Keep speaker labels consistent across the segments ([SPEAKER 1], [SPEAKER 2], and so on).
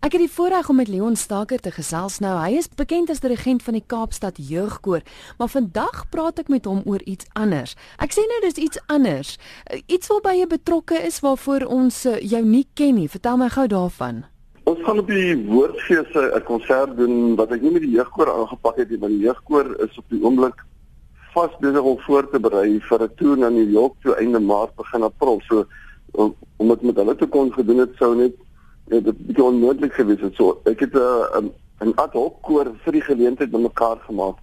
[SPEAKER 1] Ek het die voorreg om met Leon Staker te gesels nou. Hy is bekend as die regent van die Kaapstad Jeugkoor, maar vandag praat ek met hom oor iets anders. Ek sê nou dis iets anders. Iets waarby jy betrokke is waarvoor ons eh, jou nie ken nie. Vertel my gou daarvan.
[SPEAKER 2] Ons gaan op die woordfees 'n konsert doen wat ek nie met die jeugkoor aangepak het nie, maar die jeugkoor is op die oomblik vas besig om voor te berei vir 'n toer na New York toe einde Maart begin April. So om, om dit met hulle te kon gedoen het sou net dit het onmoontlik gewees het. So ek het 'n uh, 'n 'n ad hoc koor vir die geleentheid bymekaar gemaak.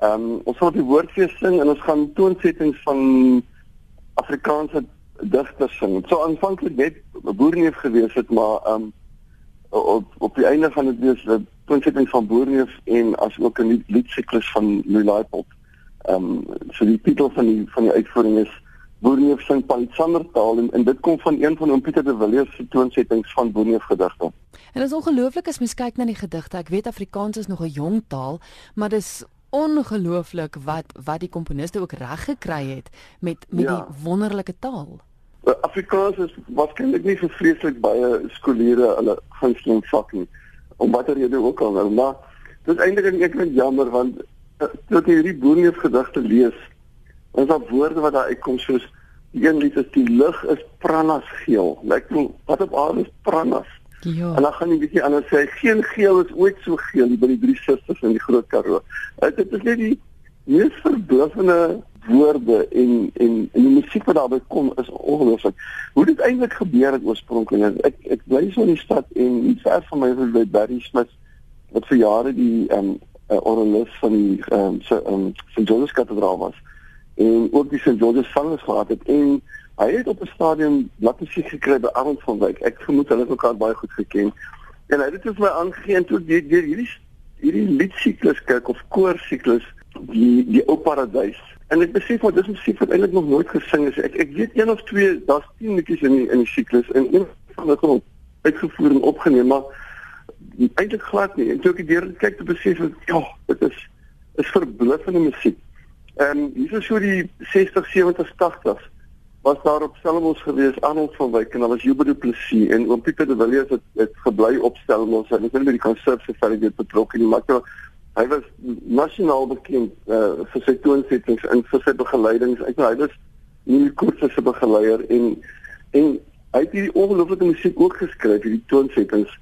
[SPEAKER 2] Ehm um, ons gaan die woordfees sing en ons gaan toonsettings van Afrikaanse digters sing. Dit sou aanvanklik net boerneef gewees het, maar ehm um, op op die einde van dit wees 'n toonsetting van boerneef en as ook 'n liedsiklus van Louis Laipold. Ehm um, so die titel van die van die uitvoering is Boerneef sing Palitsandertaal en, en dit kom van een van oom Pieter de Villiers se toonsettings van Boerneef gedigte.
[SPEAKER 1] En dit is ongelooflik as mens kyk na die gedigte. Ek weet Afrikaans is nog 'n jong taal, maar dis ongelooflik wat wat die komponiste ook reg gekry het met met ja. die wonderlike taal.
[SPEAKER 2] Afrikaans is waarskynlik nie vir vreeslik baie skoliere hulle gunsteling vak nie. Om watter rede ook al, nou, maar dit is eintlik ek vind jammer want eh, ek hierdie Boerneef gedigte lees Ons het woorde wat daar uitkom soos die een lied is die lug is pranas geel. Lyk nou wat op aarde is pranas. Ja. En dan gaan jy bietjie anders sê geen geel is ooit so geel by die drie susters in die Groot Karoo. Dit is net die mees verbluffende woorde en en en die musiek wat daarbey kom is ongelooflik. Hoe dit eintlik gebeur het oorspronklik. Ek ek bly so in die stad en nie ver van my is by Barry Smith wat vir jare die ehm um, orgelis van die ehm um, se ehm um, St. George's Kathedraal was en ook die St George's Sangers gehad het en hy het op 'n stadium laat musiek gekry by Arend van Wyk. Ek vermoed hulle het mekaar baie goed geken. En hy het dit my aangegee en toe deur hierdie hierdie liedsiklus kyk of koorsiklus die die ou paradys. En ek besef wat dis musiek wat eintlik nog nooit gesing is. Ek ek weet een of twee, daar's 10 liedjies in die in die siklus en een van hulle het uitgevoer en opgeneem, maar eintlik glad nie. En toe ek deur kyk te besef ek ja, dit is is verbluffende musiek. En hier is so die 60, 70, 80s was daar op Stellenbosch gewees Arnold van Wyk en hulle was Jubber Plessis en oom Pieter de Villiers het, het gebly op Stellenbosch en ek weet nie die konservative familie het betrokke nie maar hy was nasionaal bekend uh, vir sy toonsettings en vir sy begeleidings. Ek nou hy was nie kursus se begeleier en en hy het hierdie ongelooflike musiek ook geskryf hierdie toonsettings.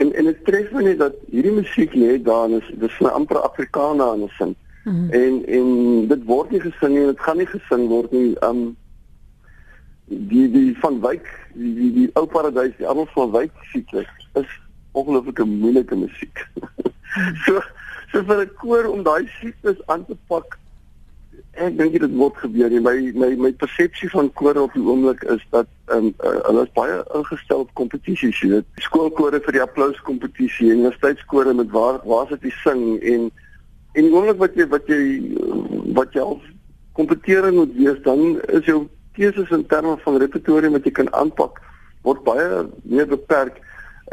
[SPEAKER 2] En en dit tref my net dat hierdie musiek lê daar is dis 'n amper Afrikaner in 'n sin -hmm. En en dit word nie gesing nie, dit gaan nie gesing word nie. Um die die van Wyk, die die, die ou paradys, die almal van Wyk siklus is ongelooflike moeilike musiek. so so vir 'n koor om daai siklus aan te pak ek dink dit word gebeur nie. My my my persepsie van kore op die oomblik is dat um, uh, hulle is baie ingestel op kompetisies, jy weet. Skoolkore vir die applous kompetisie, universiteitskore met waar waar sit die sing en En die oomblik wat jy wat jy wat jy al kompeteer moet wees, dan is jou keuses in terme van repertoire wat jy kan aanpak word baie meer beperk.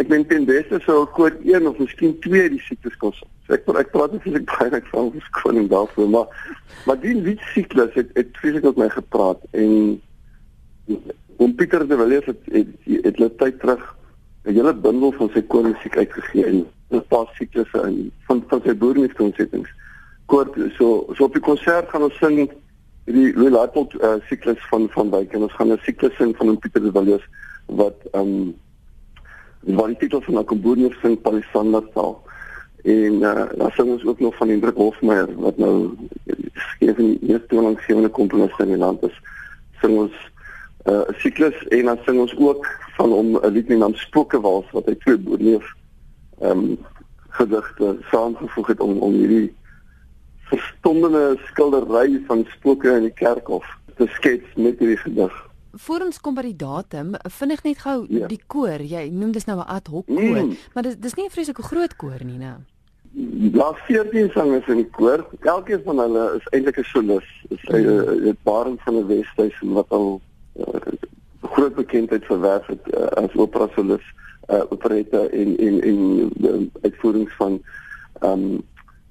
[SPEAKER 2] Ek meen ten beste sou ek kood 1 of miskien 2 die siklus kon sê. So ek ek praat nie fisiek baie net van verskoning daarvoor, maar maar die lied siklus het het fisiek met my gepraat en om Pieter de Villiers het het, het, het, het tyd terug 'n hele bundel van sy koormusiek uitgegee en 'n paar siklusse in van van sy boermeskonsettings. Kort so so op die konsert gaan ons sing die Related uh, siklus van van Wyk en ons gaan 'n siklus sing van Pieter de Villiers wat ehm um, wat die titel van 'n komboerneef sing Palisander taal. En uh, dan sing ons ook nog van Hendrik Hofmeyer wat nou skryf in die eerste lang gewone komponiste in die land is. Sing ons 'n uh, siklus en dan sing ons ook van hom 'n lied met naam Spookewals wat hy twee boerneef ehm um, gedigte saamgevoeg het om om hierdie verstommende skildery van spooke in die kerkhof te skets met hierdie gedig.
[SPEAKER 1] Voor ons kom by die datum, vinnig net gou ja. die koor. Jy noem dis nou 'n ad hoc koor, mm. maar dis dis nie 'n vreeslike groot koor nie, né?
[SPEAKER 2] Daar 14 sangers in die koor. Elkeen van hulle is eintlik 'n solis. Dis 'n mm. baren van 'n Wesduis wat al uh, groot bekendheid verwerf het uh, as opera solis uh operette en en en die uitvoerings van ehm um,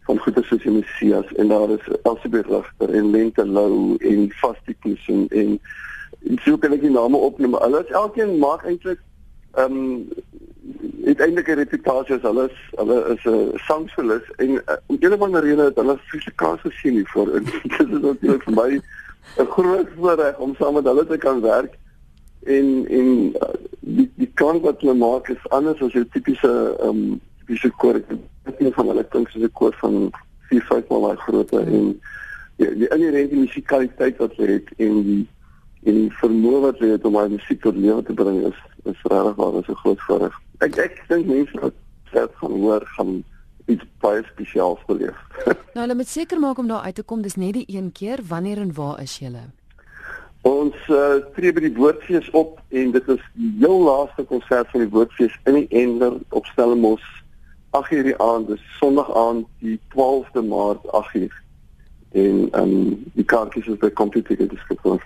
[SPEAKER 2] van goeie soos die Messias en daar is Elsabeth Rigter en Lente Lou en Fastikus en en en so kan ek die name opneem. Hulle is elkeen maak eintlik ehm um, uiteindelik 'n reputasie as hulle is hulle is 'n uh, sangsolis en uh, om een of ander rede het hulle fisiese kans gesien hiervoor. Dit is natuurlik vir my 'n groot voorreg om saam met hulle te kan werk en en uh, klank wat hulle maak is anders as jou tipiese ehm um, tipiese koor. Dit is van hulle klink soos 'n koor van 4 5 mal daai grootte en die, die inherente musikaliteit wat hulle het en die en die vermoë wat hulle het om daai musiek tot lewe te bring is is regtig waar is 'n groot voorreg. Ek ek dink mense wat self gaan hoor gaan iets baie spesiaals beleef.
[SPEAKER 1] nou hulle moet seker maak om daar uit te kom. Dis net die een keer. Wanneer en waar is julle?
[SPEAKER 2] Ons uh, tree by die Woordfees op en dit is die heel laaste konsert van die Woordfees in die Ender op Stellenbosch 8:00 die aand, dis Sondag aand die 12de Maart 8:00. En ehm um, die kaartjies is by Computer Ticket beskikbaar.